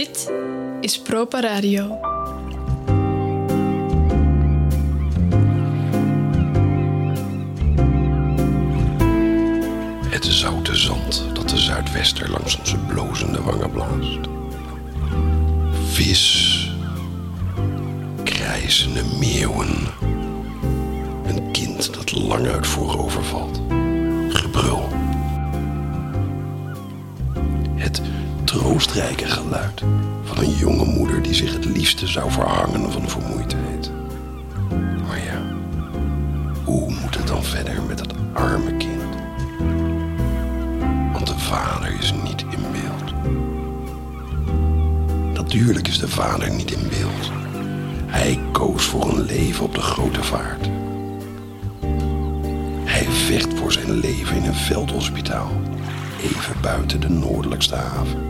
Dit is Propa Radio. Het zoute zand dat de zuidwester langs onze blozende wangen blaast. Vis. Krijzende meeuwen. Een kind dat lang uit voorover valt. Troostrijke geluid van een jonge moeder die zich het liefste zou verhangen van vermoeidheid. Maar ja, hoe moet het dan verder met dat arme kind? Want de vader is niet in beeld. Natuurlijk is de vader niet in beeld. Hij koos voor een leven op de grote vaart. Hij vecht voor zijn leven in een veldhospitaal, even buiten de noordelijkste haven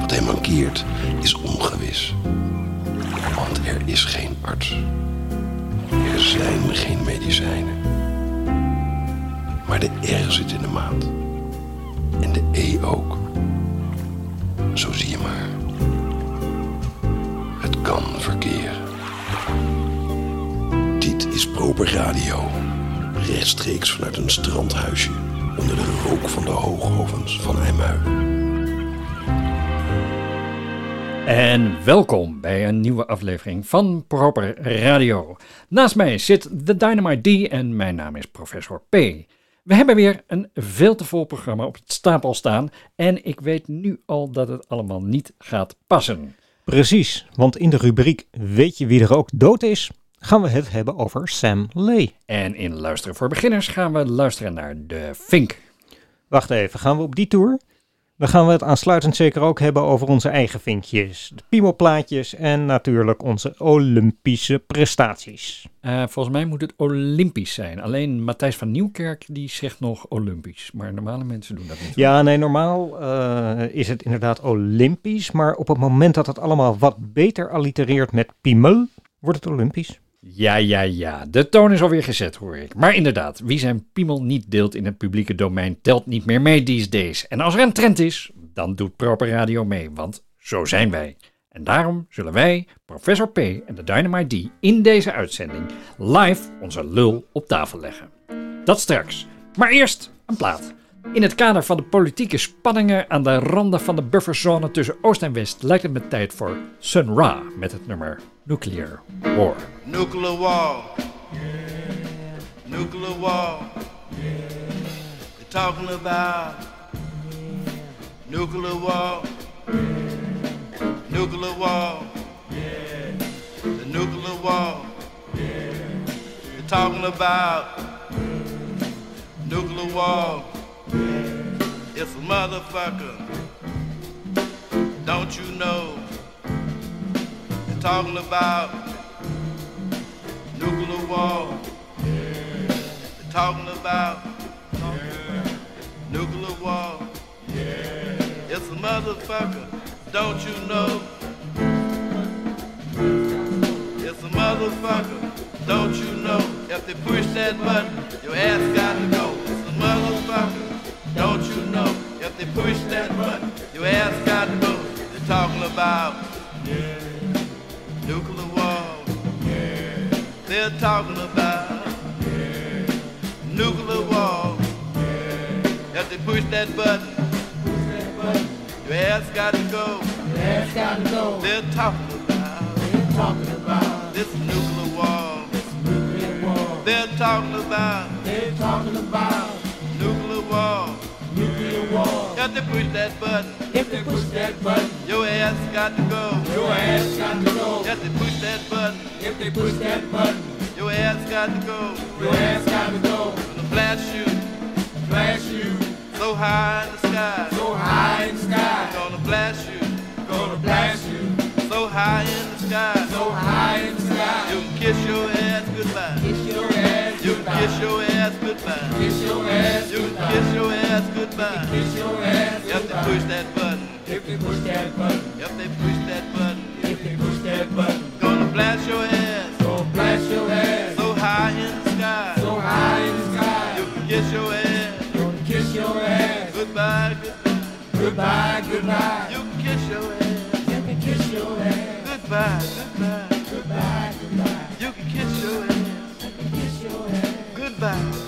Wat hem mankeert is ongewis, want er is geen arts. Er zijn geen medicijnen. Maar de R zit in de maand. En de E ook. Zo zie je maar. Het kan verkeren. Dit is Proper Radio. Rechtstreeks vanuit een strandhuisje onder de rook van de hoogovens van IJmuiden. En welkom bij een nieuwe aflevering van Proper Radio. Naast mij zit de Dynamite D en mijn naam is Professor P. We hebben weer een veel te vol programma op het stapel staan en ik weet nu al dat het allemaal niet gaat passen. Precies, want in de rubriek Weet je wie er ook dood is? Gaan we het hebben over Sam Lay. En in Luisteren voor Beginners gaan we luisteren naar de Fink. Wacht even, gaan we op die tour? Dan gaan we het aansluitend zeker ook hebben over onze eigen vinkjes, de piemelplaatjes en natuurlijk onze Olympische prestaties. Uh, volgens mij moet het Olympisch zijn. Alleen Matthijs van Nieuwkerk die zegt nog Olympisch. Maar normale mensen doen dat niet. Ja, nee, normaal uh, is het inderdaad Olympisch. Maar op het moment dat het allemaal wat beter allitereert met piemel, wordt het Olympisch. Ja, ja, ja. De toon is alweer gezet, hoor ik. Maar inderdaad, wie zijn piemel niet deelt in het publieke domein, telt niet meer mee these days. En als er een trend is, dan doet Proper Radio mee, want zo zijn wij. En daarom zullen wij, Professor P en de Dynamite D, in deze uitzending live onze lul op tafel leggen. Dat straks. Maar eerst een plaat. In het kader van de politieke spanningen aan de randen van de bufferzone tussen Oost en West lijkt het met tijd voor Sun Ra met het nummer Nuclear War. Nuclear war. Nuclear war. They're talking about nuclear war. Nuclear war. The nuclear war. They're talking about nuclear war. It's a motherfucker. Don't you know? Talking about nuclear war. They're talking about nuclear war. Yeah. It's a motherfucker. Don't you know? It's a motherfucker. Don't you know? If they push that button, your ass got to go. It's a motherfucker. Don't you know? If they push that button, your ass got to go. They're talking about nuclear war. They're talking about nuclear war. If they push that button, push that button. your ass got to go. Ass got to go. They're talking about They're talking about this nuclear war. nuclear war. They're talking about They're talking about nuclear war. If they push that button, If they push that button, your ass got to go. your ass got to go. If they push that button, If they push that button, your ass got to go. your ass got to go. Gonna blast you Blast you so high in the sky. so high in the sky. Gonna blast you Gonna blast you so high in the sky. so high in the sky. You can kiss your ass goodbye. Kiss your ass goodbye. You can kiss your ass goodbye. Kiss your ass You. Kiss your ass goodbye. Kiss your ass If they push that button, If they push that button, if they push that button, if they push that button, gonna blast your ass gonna blast your ass so high in the sky. so high in the sky. You can kiss your ass Gonna kiss your ass goodbye, goodbye. Goodbye, goodbye. You can kiss your ass. You can kiss your ass. Goodbye, goodbye. Goodbye, goodbye. You can kiss your ass. You can kiss your ass. Goodbye, goodbye.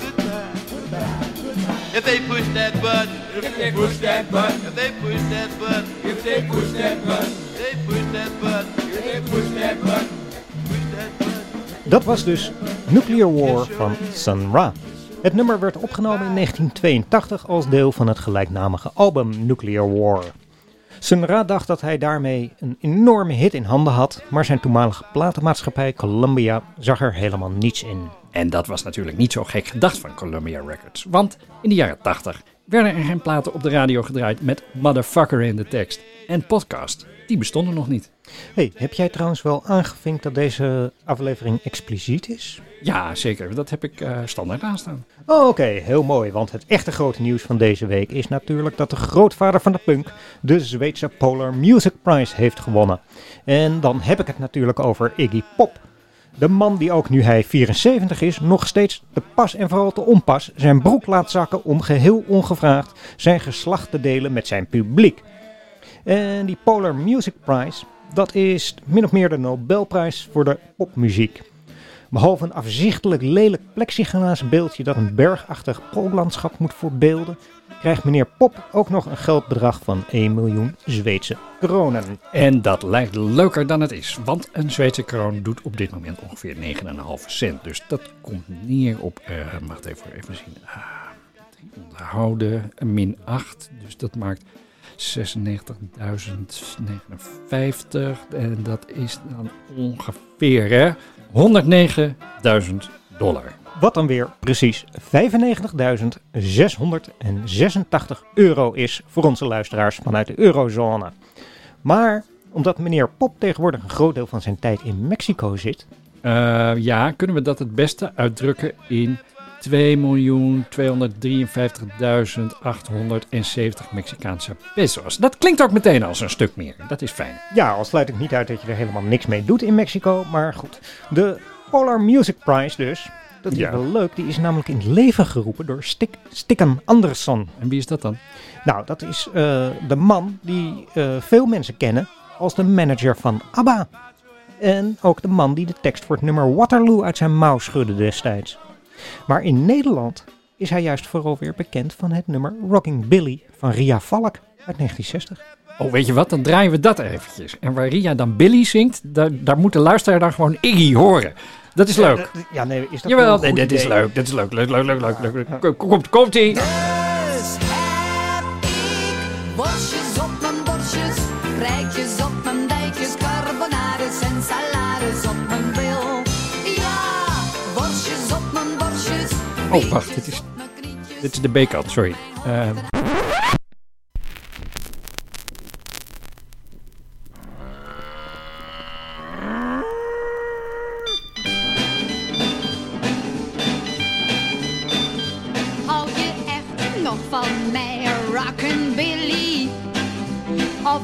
If they push that button, If they push that button, if they push that button, if they push that button, they push that button, if they push that button. push that button. Dat was dus Nuclear War van Sun Ra. Het nummer werd opgenomen in 1982 als deel van het gelijknamige album Nuclear War. Sun Ra dacht dat hij daarmee een enorme hit in handen had, maar zijn toenmalige platenmaatschappij Columbia zag er helemaal niets in. En dat was natuurlijk niet zo gek gedacht van Columbia Records. Want in de jaren 80 werden er geen platen op de radio gedraaid met motherfucker in de tekst. En podcast, die bestonden nog niet. Hey, heb jij trouwens wel aangevinkt dat deze aflevering expliciet is? Ja, zeker. Dat heb ik eh, standaard aanstaan. Oh, Oké, heel mooi, want het echte grote nieuws van deze week is natuurlijk dat de grootvader van de punk de Zweedse Polar Music Prize heeft gewonnen. En dan heb ik het natuurlijk over Iggy Pop. De man die ook nu hij 74 is, nog steeds te pas en vooral te onpas zijn broek laat zakken om geheel ongevraagd zijn geslacht te delen met zijn publiek. En die Polar Music Prize, dat is min of meer de Nobelprijs voor de popmuziek. Behalve een afzichtelijk lelijk plexiglazen beeldje dat een bergachtig poollandschap moet voorbeelden, krijgt meneer Pop ook nog een geldbedrag van 1 miljoen Zweedse kronen. En dat lijkt leuker dan het is. Want een Zweedse kroon doet op dit moment ongeveer 9,5 cent. Dus dat komt neer op, eh wacht even, even zien. Drie onderhouden, min 8. Dus dat maakt 96.059. En dat is dan ongeveer hè, 109.000 dollar. Wat dan weer precies 95.686 euro is voor onze luisteraars vanuit de eurozone. Maar omdat meneer Pop tegenwoordig een groot deel van zijn tijd in Mexico zit, Eh, ja, kunnen we dat het beste uitdrukken in 2.253.870 Mexicaanse pesos. Dat klinkt ook meteen als een stuk meer. Dat is fijn. ja, al sluit ik niet uit dat je er helemaal niks mee doet in Mexico, maar goed. De Polar Music Prize dus, dat is Ja. wel leuk, die is namelijk in het leven geroepen door Stik, Stikkan Andersson. En wie is dat dan? Nou, dat is eh, de man die eh, veel mensen kennen als de manager van ABBA. En ook de man die de tekst voor het nummer Waterloo uit zijn mouw schudde destijds. Maar in Nederland is hij juist vooral weer bekend van het nummer Rocking Billy van Ria Valk uit 1960. Oh, weet je wat? Dan draaien we dat eventjes. En waar Ria dan Billy zingt, daar, daar moet de luisteraar dan gewoon Iggy horen. Dat is leuk. Ja, dat- ja, nee, is dat wel Jawel, nee, dit is leuk. Dit is leuk. Leuk, leuk, leuk, leuk, leuk. leuk. Kom- Komt, komt ie. Dus heb ik worstjes op mijn borstjes, rijtjes op mijn dijkjes, carbonades en salades op mijn bil. Ja, worstjes op mijn borstjes. Oh, wacht, dit is-. Dit is de B-kant, sorry. Eh,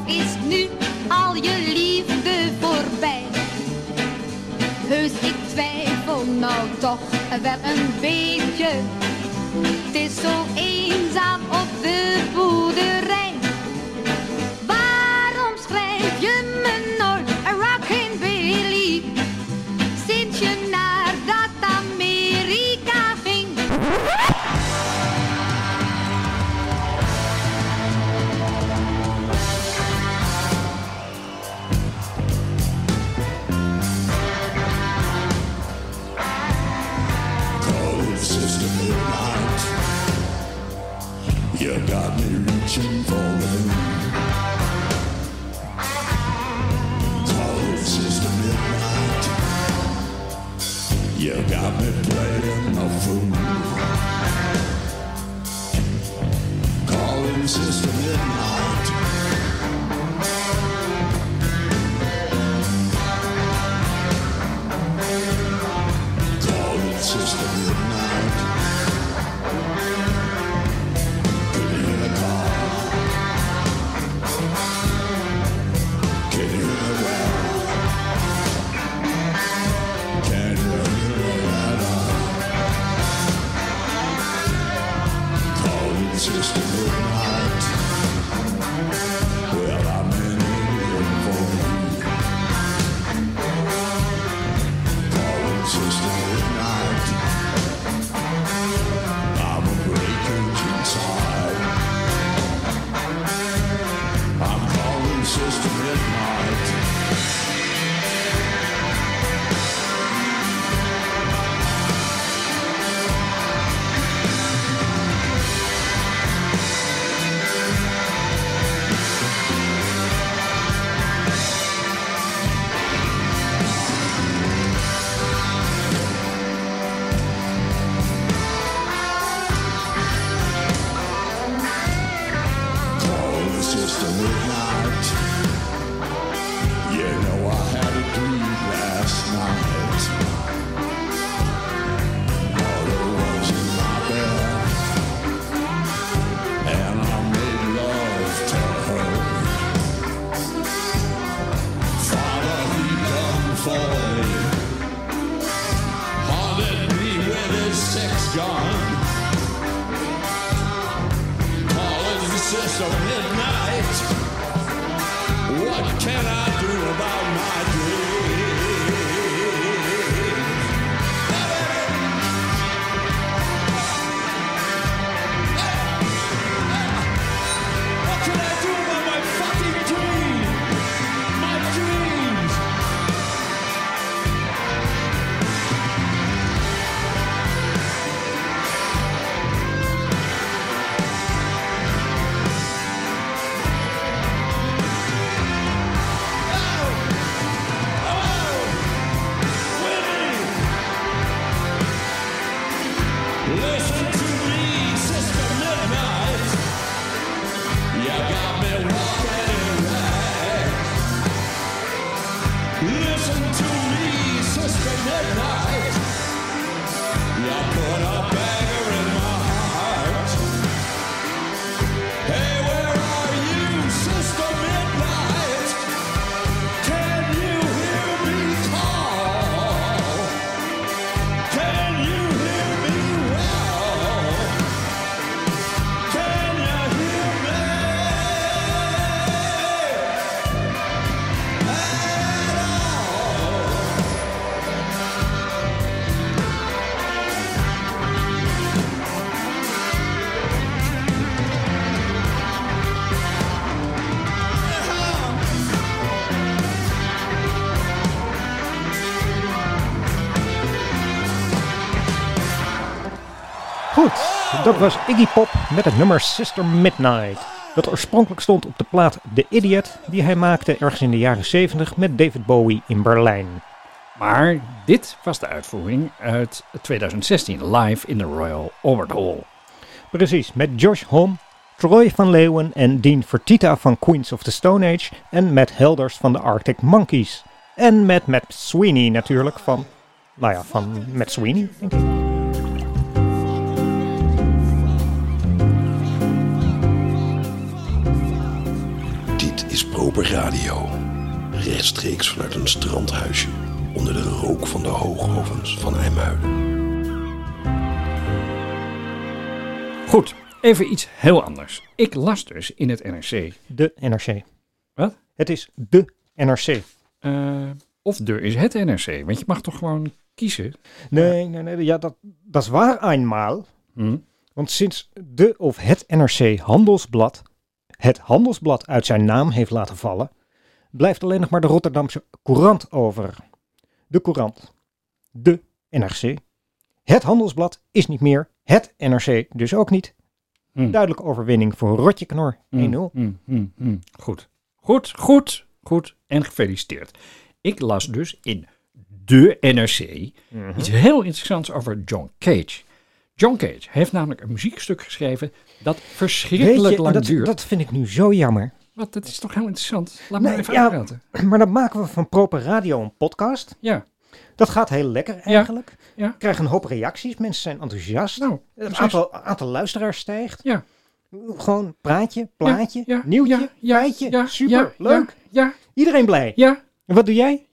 Is nu al je liefde voorbij? Heus, ik twijfel nou toch wel een beetje. Het is zo eenzaam op de boerderij. Dat was Iggy Pop met het nummer Sister Midnight. Dat oorspronkelijk stond op de plaat The Idiot, die hij maakte ergens in de jaren 70 met David Bowie in Berlijn. Maar dit was de uitvoering uit 2016, live in de Royal Albert Hall. Precies, met Josh Homme, Troy van Leeuwen en Dean Fertita van Queens of the Stone Age en Matt Helders van de Arctic Monkeys. En met Matt Sweeney natuurlijk van, nou ja, van Matt Sweeney, denk ik. Proper Radio. Rechtstreeks vanuit een strandhuisje onder de rook van de hoogovens van IJmuiden. Goed, even iets heel anders. Ik las dus in het NRC. De NRC. Wat? Het is de NRC. eh, of er is het NRC, want je mag toch gewoon kiezen? Nee, nee, nee, ja, dat, dat is waar eenmaal. Hm? Want sinds de of het NRC Handelsblad het Handelsblad uit zijn naam heeft laten vallen, blijft alleen nog maar de Rotterdamse Courant over. De Courant. De NRC. Het Handelsblad is niet meer. Het NRC dus ook niet. Hm. Duidelijke overwinning voor Rotje Knor. 1-0. Hm, hm, hm, hm. Goed. Goed, goed, goed. En gefeliciteerd. Ik las dus in de NRC Mhm. iets heel interessants over John Cage. John Cage heeft namelijk een muziekstuk geschreven dat verschrikkelijk je, lang dat, duurt. dat vind ik nu zo jammer. Wat, dat is toch heel interessant? Laat me even ja. Maar dan maken we van Proper Radio een podcast. Ja, Dat gaat heel lekker eigenlijk. ja. We krijgen een hoop reacties. Mensen zijn enthousiast. nou, Het aantal, aantal luisteraars stijgt. Ja. Gewoon praatje, plaatje, ja, nieuwtje, ja, ja, ja, Super, ja, leuk. Ja, Iedereen blij. ja. En wat doe jij?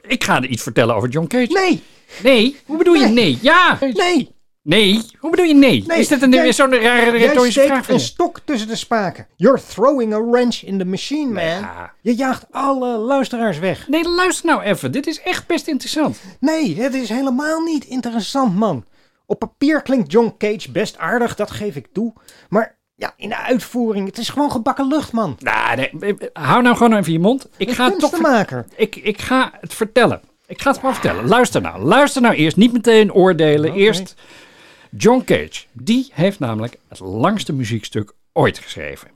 Ik ga er iets vertellen over John Cage. Nee, Nee, hoe bedoel je nee? Ja, nee. Nee. Hoe bedoel je nee? Nee, is dit een, zo'n rare retorische vraag? steekt een stok tussen de spaken. You're throwing a wrench in the machine, man. Ja. Je jaagt alle luisteraars weg. Nee, luister nou even. Dit is echt best interessant. Nee, het is helemaal niet interessant, man. Op papier klinkt John Cage best aardig, dat geef ik toe. Maar ja, in de uitvoering, het is gewoon gebakken lucht, man. Nou, nee, eh, hou nou gewoon even je mond. Ik ga, het toch ik, ik ga het vertellen. Ik ga het gewoon vertellen. Luister nou. Luister nou eerst. Niet meteen oordelen. Eerst John Cage. Die heeft namelijk het langste muziekstuk ooit geschreven.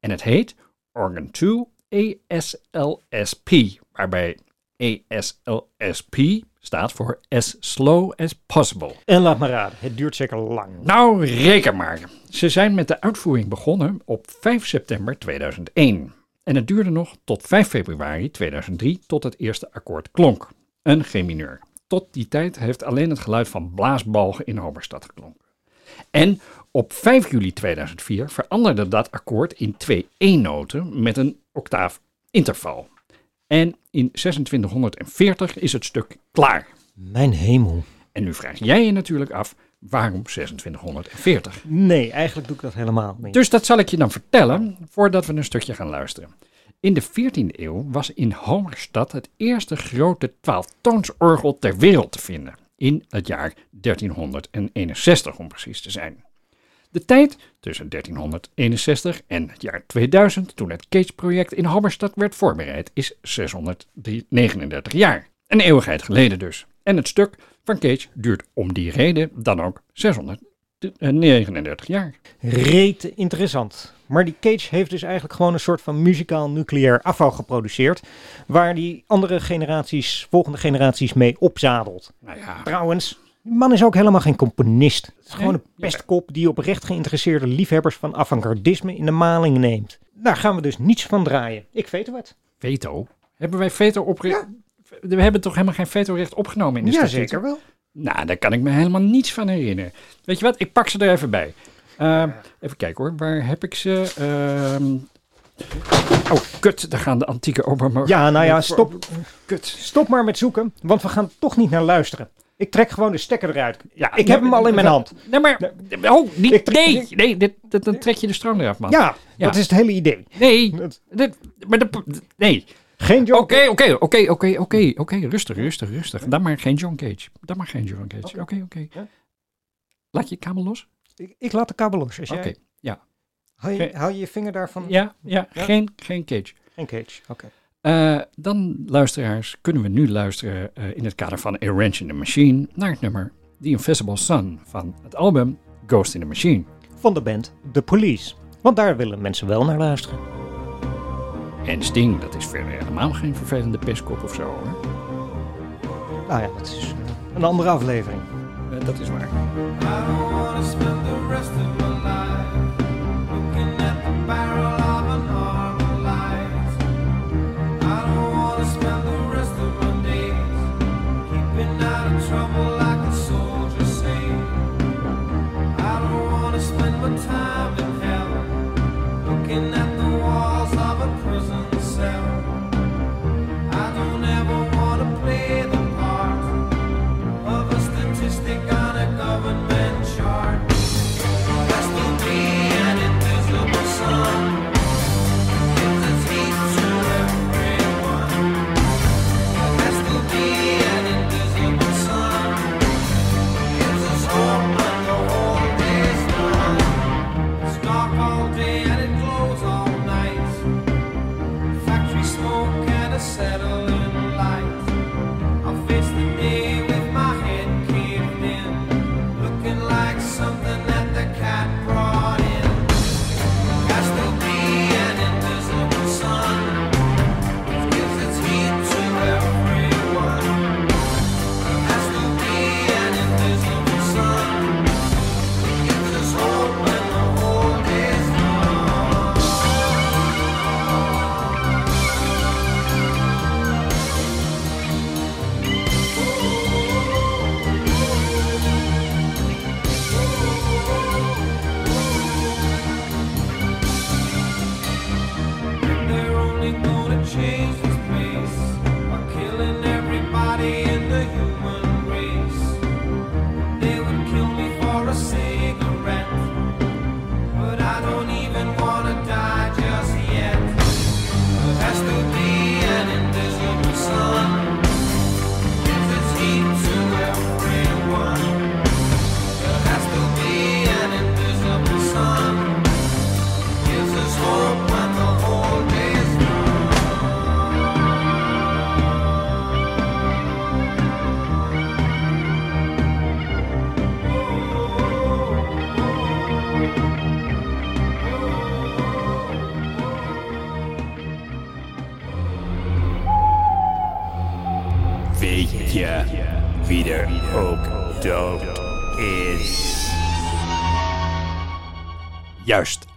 En het heet Organ 2 ASLSP. Waarbij ASLSP staat voor As Slow as Possible. En laat maar raden, het duurt zeker lang. Nou, reken maar. Ze zijn met de uitvoering begonnen op 5 september 2001. En het duurde nog tot 5 februari 2003 tot het eerste akkoord klonk. Een G-mineur. Tot die tijd heeft alleen het geluid van blaasbalgen in Homerstad geklonken. En op 5 juli 2004 veranderde dat akkoord in twee E-noten met een octaaf interval. En in 2640 is het stuk klaar. Mijn hemel. En nu vraag jij je natuurlijk af, waarom 2640? Nee, eigenlijk doe ik dat helemaal niet. Dus dat zal ik je dan vertellen voordat we een stukje gaan luisteren. In de 14e eeuw was in Homerstad het eerste grote twaalftoonsorgel ter wereld te vinden. In het jaar 1361 om precies te zijn. De tijd tussen 1361 en het jaar 2000, toen het Cage-project in Homerstad werd voorbereid, is 639 jaar. Een eeuwigheid geleden dus. En het stuk van Cage duurt om die reden dan ook 639 jaar. Rete interessant. Maar die Cage heeft dus eigenlijk gewoon een soort van muzikaal nucleair afval geproduceerd. Waar die andere generaties, volgende generaties mee opzadelt. Nou ja, Trouwens, die man is ook helemaal geen componist. Het is gewoon een pestkop die oprecht geïnteresseerde liefhebbers van avant-gardisme in de maling neemt. Daar gaan we dus niets van draaien. Ik weet wat. veto. Hebben wij veto opgericht? We hebben toch helemaal geen veto-recht opgenomen in de Ja, statuut? zeker wel. Nou, daar kan ik me helemaal niets van herinneren. Weet je wat? Ik pak ze er even bij. Eh, even kijken hoor. Waar heb ik ze? Ehm, Oh, kut. Daar gaan de antieke Obama. Ja, nou ja, stop, Kut. stop maar met zoeken, want we gaan toch niet naar luisteren. Ik trek gewoon de stekker eruit. Ja, Ik heb hem al in mijn hand. Nee, maar... Oh, niet, nee, nee, dit, dit- dan trek je de stroom eraf, man. Ja, Ja. dat is het hele idee. Nee, Dat- dit, maar de, nee. Geen joke. Oké, oké, oké, oké, oké, oké. Rustig, rustig, rustig. Dan maar geen John Cage. Dan maar geen John Cage. Oké, oké. Laat je kabel los? Ik, ik laat de kabel los. Oké, jij, ja. hou, je, hou je je vinger daarvan? Ja, ja, Ja? Geen, geen Cage. Geen cage. Oké. Eh, dan, luisteraars, kunnen we nu luisteren eh, in het kader van A Wrench in the Machine naar het nummer The Invisible Sun van het album Ghost in the Machine. Van de band The Police. Want daar willen mensen wel naar luisteren. En Sting, dat is verder helemaal geen vervelende pestkop of zo hoor. Nou ja, dat is een andere aflevering. Eh, dat is waar.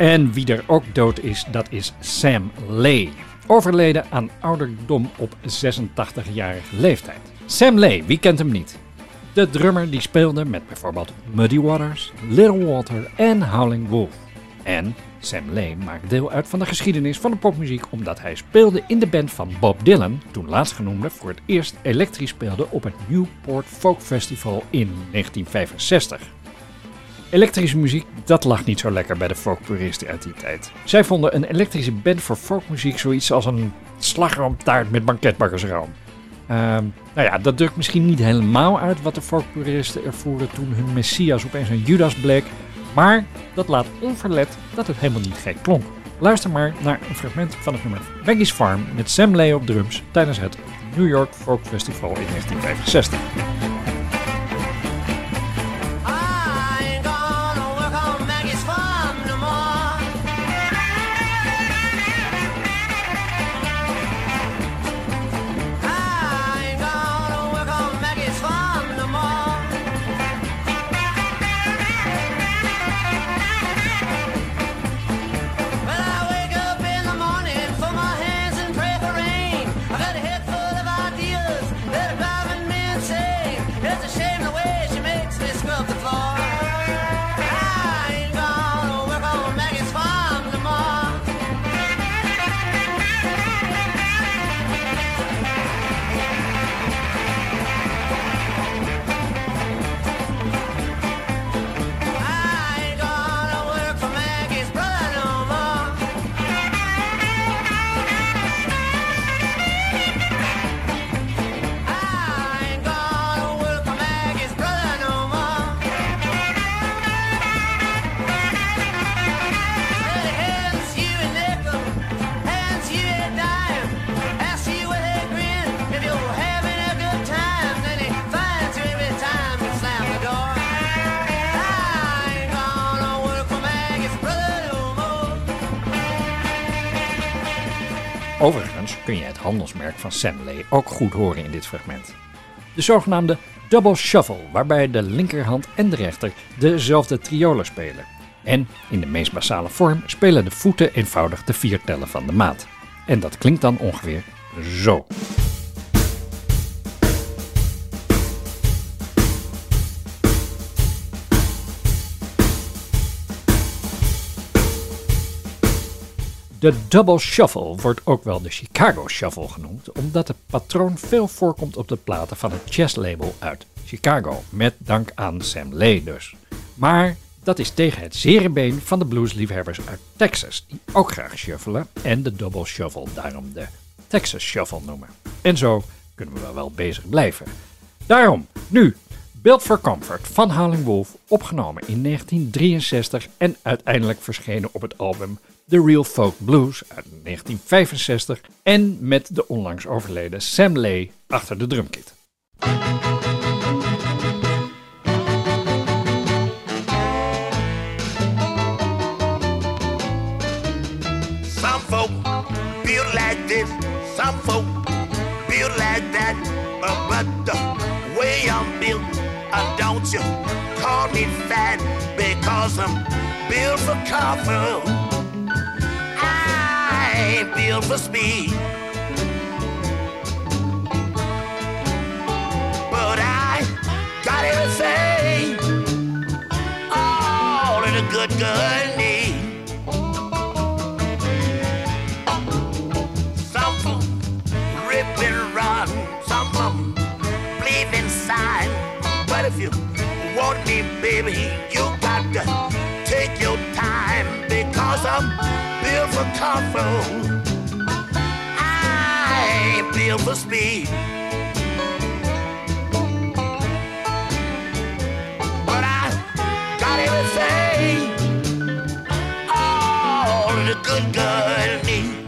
En wie er ook dood is, dat is Sam Lay. Overleden aan ouderdom op 86-jarige leeftijd. Sam Lay, wie kent hem niet? De drummer die speelde met bijvoorbeeld Muddy Waters, Little Walter en Howling Wolf. En Sam Lay maakt deel uit van de geschiedenis van de popmuziek omdat hij speelde in de band van Bob Dylan, toen laatstgenoemde voor het eerst elektrisch speelde op het Newport Folk Festival in 1965. Elektrische muziek, dat lag niet zo lekker bij de folkpuristen uit die tijd. Zij vonden een elektrische band voor folkmuziek zoiets als een slagroomtaart met banketbakkersroom. Ehm, nou ja, dat drukt misschien niet helemaal uit wat de folkpuristen ervoeren toen hun messias opeens een Judas bleek, maar dat laat onverlet dat het helemaal niet gek klonk. Luister maar naar een fragment van het nummer Maggie's Farm met Sam Lay op drums tijdens het New York Folk Festival in 1965. Handelsmerk van Sam Lay ook goed horen in dit fragment. De zogenaamde double shuffle, waarbij de linkerhand en de rechter dezelfde triolen spelen. En in de meest basale vorm spelen de voeten eenvoudig de vier tellen van de maat. En dat klinkt dan ongeveer zo. De double shuffle wordt ook wel de Chicago shuffle genoemd, omdat het patroon veel voorkomt op de platen van het jazzlabel uit Chicago, met dank aan Sam Lay dus. Maar dat is tegen het zere been van de bluesliefhebbers uit Texas, die ook graag shuffelen en de double shuffle daarom de Texas shuffle noemen. En zo kunnen we wel bezig blijven. Daarom, nu, Built for Comfort van Howling Wolf, opgenomen in 1963 en uiteindelijk verschenen op het album The Real Folk Blues uit 1965 en met de onlangs overleden Sam Lay achter de drumkit. Some folk feel like this, some folk feel like that. But the way I'm built, uh, don't you call me fat because I'm built for comfort. Built for speed. But I got everything all that a good girl needs. Some folk rip and run, some of 'em bleed inside. But if you want me, baby, you got to take your time because I'm built for comfort. For speed. But I got everything all the good girl needs.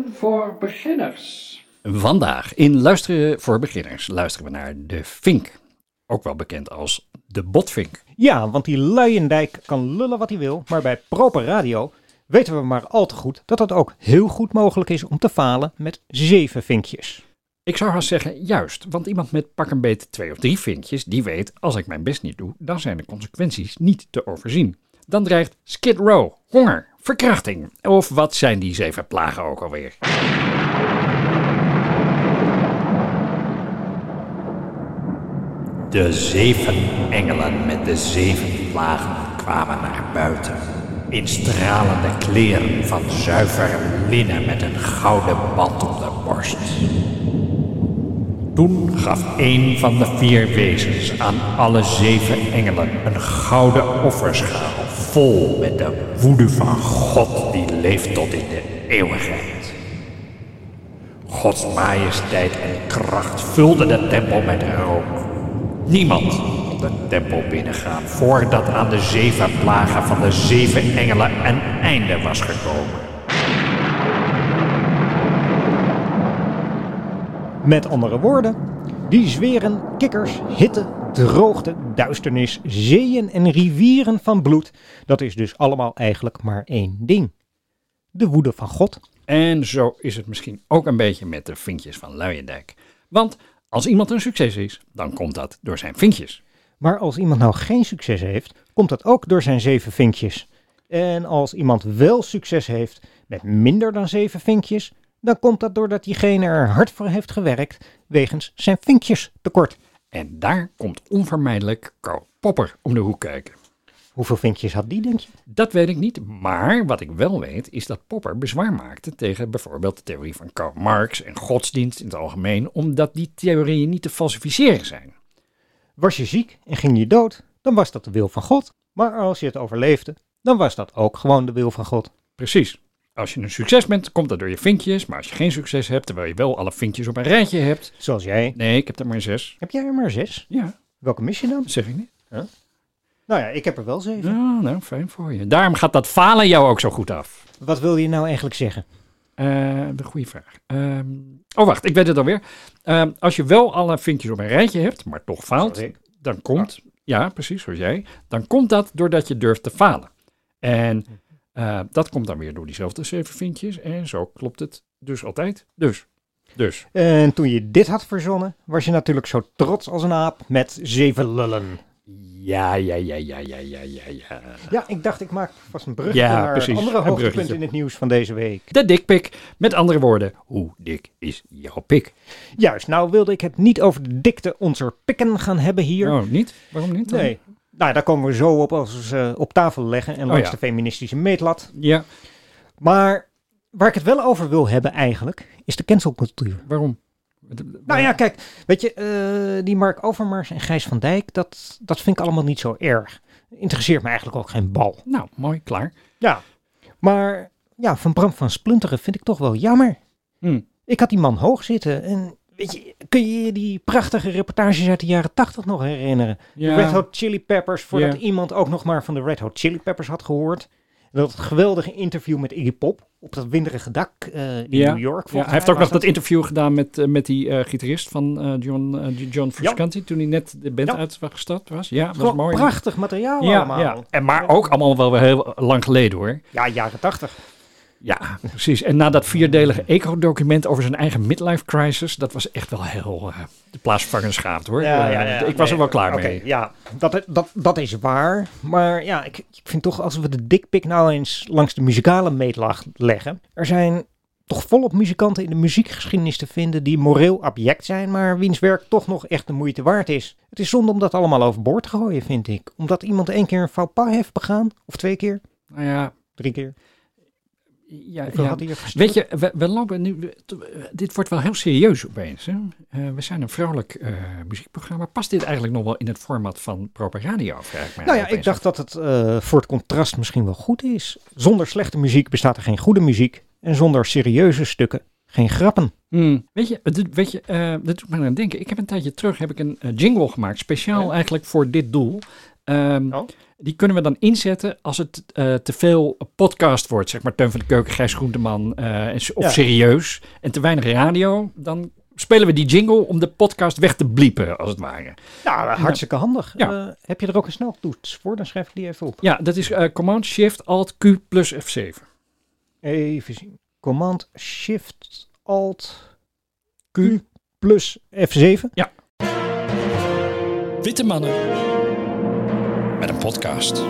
Luisteren voor beginners. Vandaag in Luisteren voor beginners luisteren we naar de Vink. Ook wel bekend als de Botvink. Ja, want die Luiendijk kan lullen wat hij wil, maar bij proper radio weten we maar al te goed dat het ook heel goed mogelijk is om te falen met zeven vinkjes. Ik zou haast zeggen juist, want iemand met pak een beet twee of drie vinkjes, die weet, als ik mijn best niet doe, dan zijn de consequenties niet te overzien. Dan dreigt Skid Row, honger, verkrachting. Of wat zijn die zeven plagen ook alweer? De zeven engelen met de zeven plagen kwamen naar buiten. In stralende kleren van zuiver linnen met een gouden band om de borst. Toen gaf een van de vier wezens aan alle zeven engelen een gouden offerschaal vol met de woede van God die leeft tot in de eeuwigheid. Gods majesteit en kracht vulden de tempel met rook. Niemand kon de tempel binnengaan voordat aan de zeven plagen van de zeven engelen een einde was gekomen. Met andere woorden, die zweren, kikkers, hitte, droogte, duisternis, zeeën en rivieren van bloed, dat is dus allemaal eigenlijk maar één ding. De woede van God. En zo is het misschien ook een beetje met de vinkjes van Luijendijk. Want als iemand een succes is, dan komt dat door zijn vinkjes. Maar als iemand nou geen succes heeft, komt dat ook door zijn zeven vinkjes. En als iemand wel succes heeft met minder dan zeven vinkjes, dan komt dat doordat diegene er hard voor heeft gewerkt wegens zijn vinkjes tekort. En daar komt onvermijdelijk Karl Popper om de hoek kijken. Hoeveel vinkjes had die, denk je? Dat weet ik niet, maar wat ik wel weet is dat Popper bezwaar maakte tegen bijvoorbeeld de theorie van Karl Marx en godsdienst in het algemeen, omdat die theorieën niet te falsificeren zijn. Was je ziek en ging je dood, dan was dat de wil van God. Maar als je het overleefde, dan was dat ook gewoon de wil van God. Precies. Als je een succes bent, komt dat door je vinkjes, maar als je geen succes hebt, terwijl je wel alle vinkjes op een rijtje hebt. Zoals jij. Nee, ik heb er maar zes. Heb jij er maar zes? Ja, Welke mis je dan? dat zeg ik niet. Nou ja, ik heb er wel zeven. Nou, nou, fijn voor je. Daarom gaat dat falen jou ook zo goed af. Wat wil je nou eigenlijk zeggen? Eh, de goede vraag. Ehm, oh, wacht, ik weet het alweer. Ehm, als je wel alle vinkjes op een rijtje hebt, maar toch faalt, dan komt, ja, precies zoals jij, dan komt dat doordat je durft te falen. En eh, dat komt dan weer door diezelfde zeven vinkjes. En zo klopt het dus altijd. Dus, dus. En toen je dit had verzonnen, was je natuurlijk zo trots als een aap met zeven lullen. Ja, ja, ja, ja, ja, ja, ja, ja. Ja, ik dacht ik maak vast een brug Ja, naar precies, andere hoogtepunt in het nieuws van deze week. De dikpik. Met andere woorden, hoe dik is jouw pik? Juist, nou wilde ik het niet over de dikte onze pikken gaan hebben hier. Oh, niet? Waarom niet? dan? nee. Nou, daar komen we zo op als we ze op tafel leggen en langs ja. de feministische meetlat. Ja, Maar waar ik het wel over wil hebben eigenlijk, is de cancelcultuur. waarom? Nou ja, kijk, weet je, eh, die Mark Overmars en Gijs van Dijk, dat, dat vind ik allemaal niet zo erg. Interesseert me eigenlijk ook geen bal. Nou, mooi, klaar. Ja. Maar ja, van Bram van Splunteren vind ik toch wel jammer. Hm. Ik had die man hoog zitten en weet je, kun je je die prachtige reportages uit de jaren tachtig nog herinneren? Ja. Red Hot Chili Peppers, voordat Ja. iemand ook nog maar van de Red Hot Chili Peppers had gehoord. Dat geweldige interview met Iggy Pop op dat winderige dak eh, in Ja. New York. Ja, hij heeft ook nog dat interview gedaan met, eh, met die eh, gitarist van John, John Frusciante toen hij net de band uit was was. Ja, dat was Gewoon mooi. prachtig materiaal Ja, allemaal. ja. En maar ook allemaal wel weer heel lang geleden hoor. Ja, jaren tachtig. Ja, precies. En na dat vierdelige eco-document over zijn eigen midlife crisis, dat was echt wel heel uh, de plaatsvervangerschaafd hoor. Eh, ik was er wel klaar Oké, mee. ja, dat, dat, dat is waar. Maar ja, ik, ik vind toch als we de dikpik nou eens langs de muzikale meetlag leggen. Er zijn toch volop muzikanten in de muziekgeschiedenis te vinden die moreel abject zijn, maar wiens werk toch nog echt de moeite waard is. Het is zonde om dat allemaal overboord te gooien, vind ik. Omdat iemand één keer een faux pas heeft begaan, of twee keer, Nou ja, drie keer. Ja, Hoeveel ja. Weet je, we, we lopen nu. Dit wordt wel heel serieus opeens. Hè? Eh, we zijn een vrolijk eh, muziekprogramma. Past dit eigenlijk nog wel in het format van Proper Radio? Nou ja, ik dacht dat het eh, voor het contrast misschien wel goed is. Zonder slechte muziek bestaat er geen goede muziek. En zonder serieuze stukken geen grappen. Hmm. Weet je, weet je dat doet me aan denken. Ik heb een tijdje terug heb ik een jingle gemaakt, speciaal Ja. eigenlijk voor dit doel. Ehm, Oh. Die kunnen we dan inzetten als het eh, te veel podcast wordt. Zeg maar Teun van de Keuken, Gijs Groenteman eh, of Ja. serieus. En te weinig radio. Dan spelen we die jingle om de podcast weg te bliepen, als het ware. Ja, hartstikke handig. Ja. Eh, heb je er ook een sneltoets voor? Dan schrijf ik die even op. Ja, dat is Command Shift Alt Q plus F7. Even zien. Command Shift Alt Q plus F7. Witte mannen een podcast.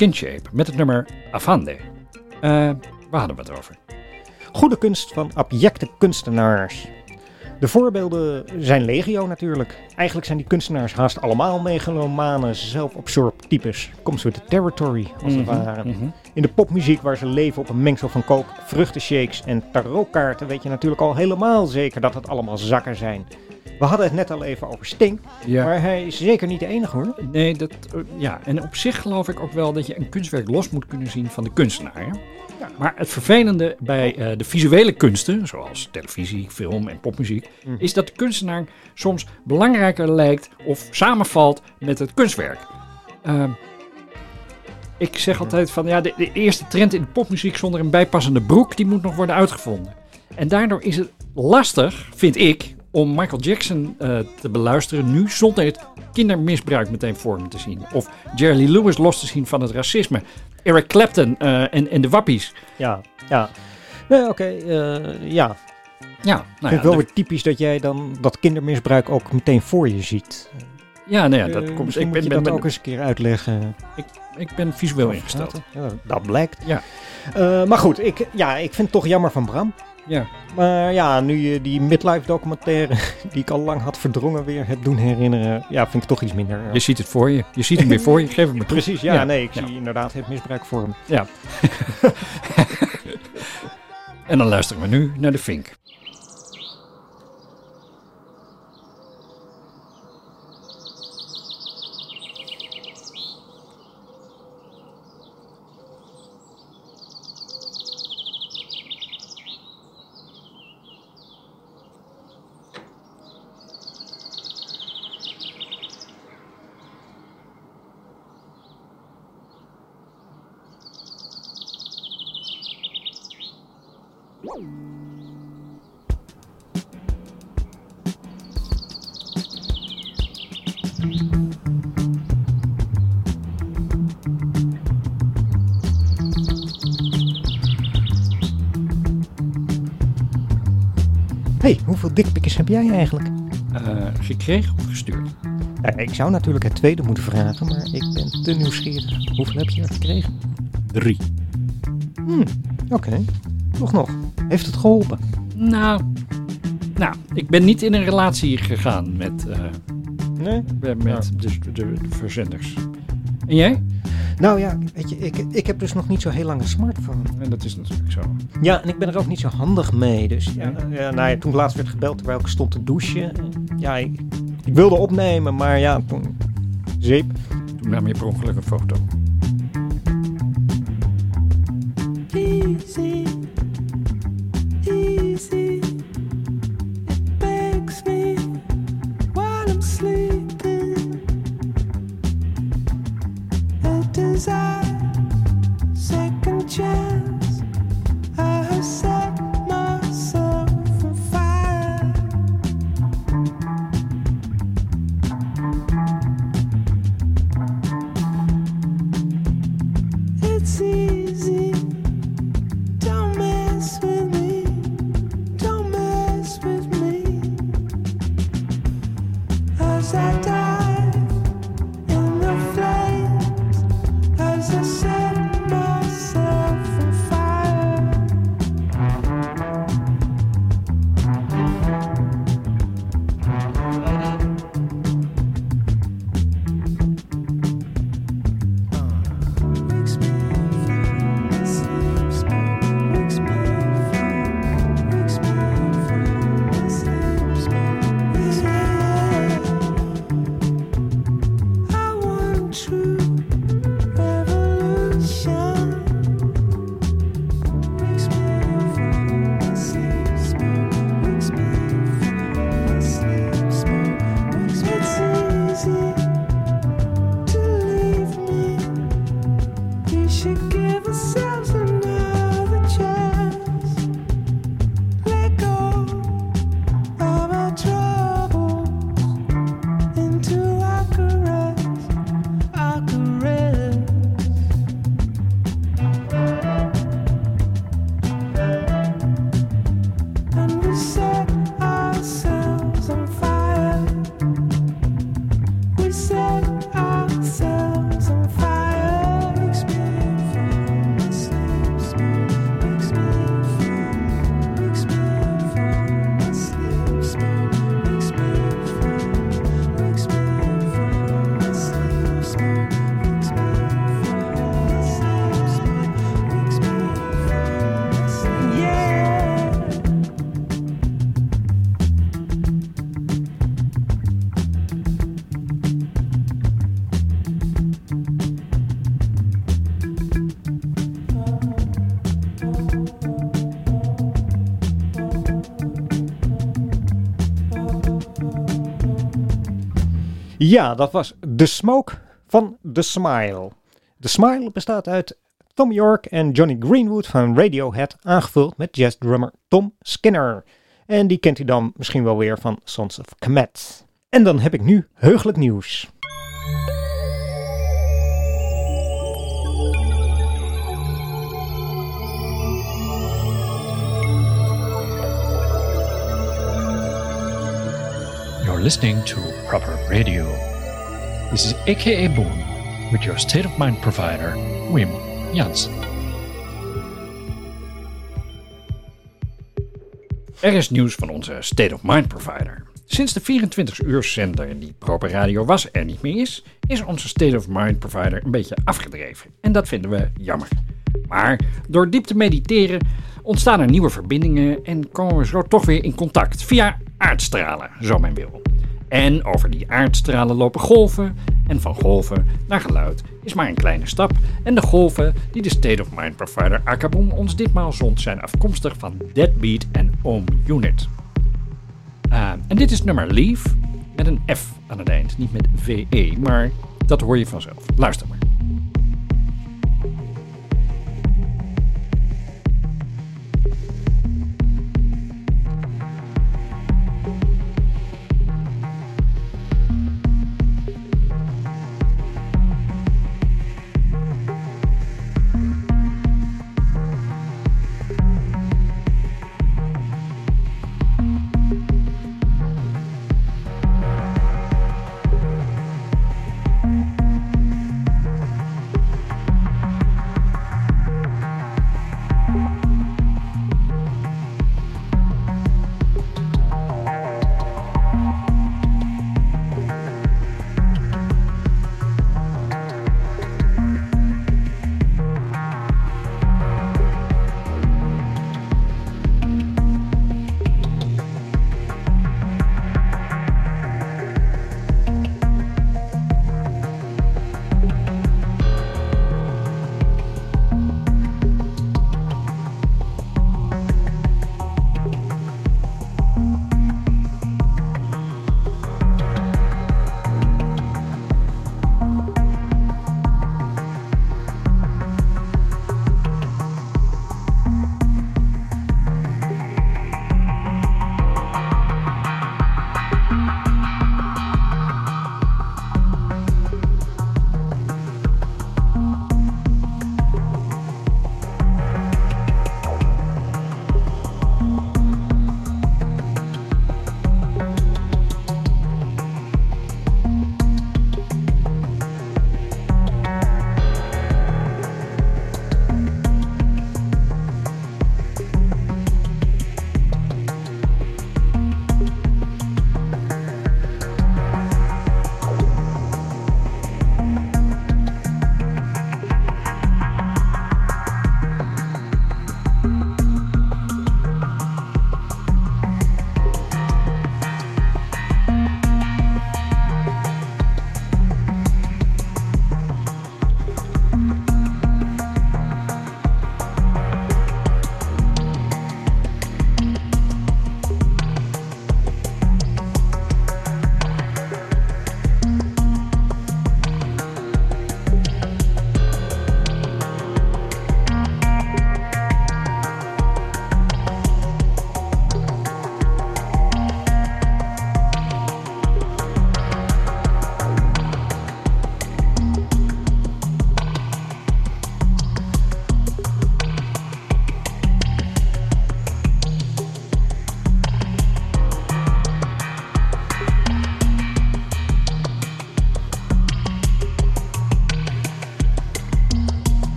Was Skin Shape met het nummer Afande. Eh, waar hadden we het over? Goede kunst van abjecte kunstenaars. De voorbeelden zijn legio natuurlijk. Eigenlijk zijn die kunstenaars haast allemaal megalomane, zelfabsorbed types. Comes with the territory, als het Mhm, ware. mhm. In de popmuziek waar ze leven op een mengsel van kook, vruchtenshakes en tarotkaarten weet je natuurlijk al helemaal zeker dat het allemaal zakken zijn. We hadden het net al even over Sting, Ja. maar hij is zeker niet de enige hoor. Nee, dat, eh, ja, en op zich geloof ik ook wel dat je een kunstwerk los moet kunnen zien van de kunstenaar. hè? Maar het vervelende bij eh, de visuele kunsten, zoals televisie, film en popmuziek, Mhm. is dat de kunstenaar soms belangrijker lijkt of samenvalt met het kunstwerk. Ehm, ik zeg altijd van ja, de, de eerste trend in de popmuziek zonder een bijpassende broek, die moet nog worden uitgevonden. En daardoor is het lastig, vind ik, om Michael Jackson eh, te beluisteren nu zonder het kindermisbruik meteen voor me te zien. Of Jerry Lewis los te zien van het racisme. Eric Clapton eh, en, en de wappies. Ja, ja. Nee, oké, eh, ja. Ja, ik nou vind ja, het wel weer typisch dat jij dan dat kindermisbruik ook meteen voor je ziet. ja, nou ja, dat komt. Ik moet ben, je ben, dat ben- ook eens een keer uitleggen. ik ben visueel ingesteld. Ja, dat blijkt. Ja. Maar goed, ik, ja, ik vind het toch jammer van Bram. Ja. Maar ja, nu je die midlife documentaire, die ik al lang had verdrongen, weer hebt doen herinneren, ja, vind ik toch iets minder. eh, Je ziet het voor je. Je ziet hem weer voor je. Geef hem maar toe. Precies, ja, Ja, nee, ik ja. zie inderdaad het misbruik voor hem. Ja. en dan luisteren we nu naar de Fink. Hey, hoeveel dikpikjes heb jij eigenlijk? Eh, gekregen of gestuurd? Ik zou natuurlijk het tweede moeten vragen, maar ik ben te nieuwsgierig. Hoeveel heb je er gekregen? Drie. Hmm, oké. Toch nog. Heeft het geholpen? Nou, nou, ik ben niet in een relatie gegaan met, eh, Nee? met met de, de, de verzenders. En jij? Nou ja, weet je, ik, ik heb dus nog niet zo heel lang een smartphone. En dat is natuurlijk zo. Ja, en ik ben er ook niet zo handig mee. Dus ja, ja, nou ja, toen laatst werd gebeld terwijl ik stond te douchen. Ja, ik, ik wilde opnemen, maar ja, toen... Zeep. Toen nam je per ongeluk een foto. Ja, dat was The Smoke van The Smile. The Smile bestaat uit Tom York en Johnny Greenwood van Radiohead, aangevuld met jazzdrummer Tom Skinner. En die kent u dan misschien wel weer van Sons of Kemet. En dan heb ik nu heugelijk nieuws. You're listening to Proper Radio. This is AKA Boom with your state of mind provider, Wim Jansen. Er is nieuws van onze State of Mind provider. Sinds de 24 uur zender die Proper Radio was er niet meer is, is onze State of Mind provider een beetje afgedreven. En dat vinden we jammer. Maar door diep te mediteren ontstaan er nieuwe verbindingen en komen we zo toch weer in contact via aardstralen, zo men wil. En over die aardstralen lopen golven en van golven naar geluid is maar een kleine stap. En de golven die de State of Mind provider Akaboom ons ditmaal zond zijn afkomstig van Deadbeat en Ohm Unit. Ah, en dit is nummer Leave met een F aan het eind, niet met VE, maar dat hoor je vanzelf. Luister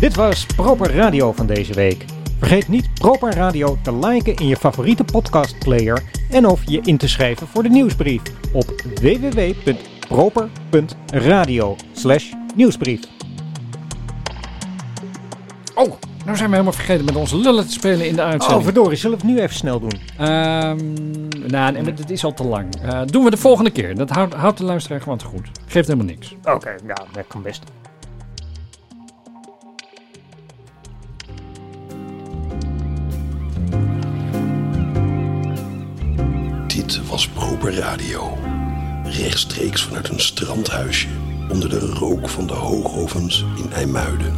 Dit was Proper Radio van deze week. Vergeet niet Proper Radio te liken in je favoriete podcastplayer en of je in te schrijven voor de nieuwsbrief op www.proper.radio nieuwsbrief. Oh, nou zijn we helemaal vergeten met onze lullen te spelen in de uitzending. Oh, verdorie, zullen we het nu even snel doen? Ehm, nou, nee, dit is al te lang. Eh, doen we de volgende keer. Dat houdt, houdt de luisteraar gewoon te goed. Geeft helemaal niks. Oké, ja, dat kan best. Was Proper Radio. Rechtstreeks vanuit een strandhuisje onder de rook van de hoogovens in IJmuiden.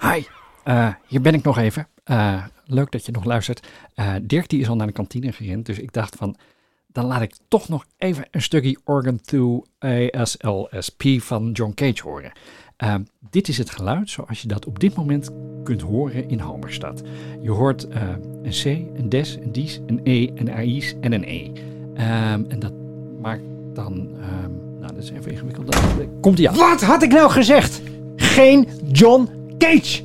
Hi, eh, hier ben ik nog even. Eh, leuk dat je nog luistert. Eh, Dirk die is al naar de kantine gerend, dus ik dacht van... dan laat ik toch nog even een stukje Organ 2 ASLSP van John Cage horen. Eh, dit is het geluid zoals je dat op dit moment kunt horen in Halberstad. Je hoort eh, een C, een des, een dies, een E, een AI's en een E. Ehm, en dat maakt dan... ehm, nou, dat is even ingewikkeld. Komt ie aan. Wat had ik nou gezegd? Geen John Cage!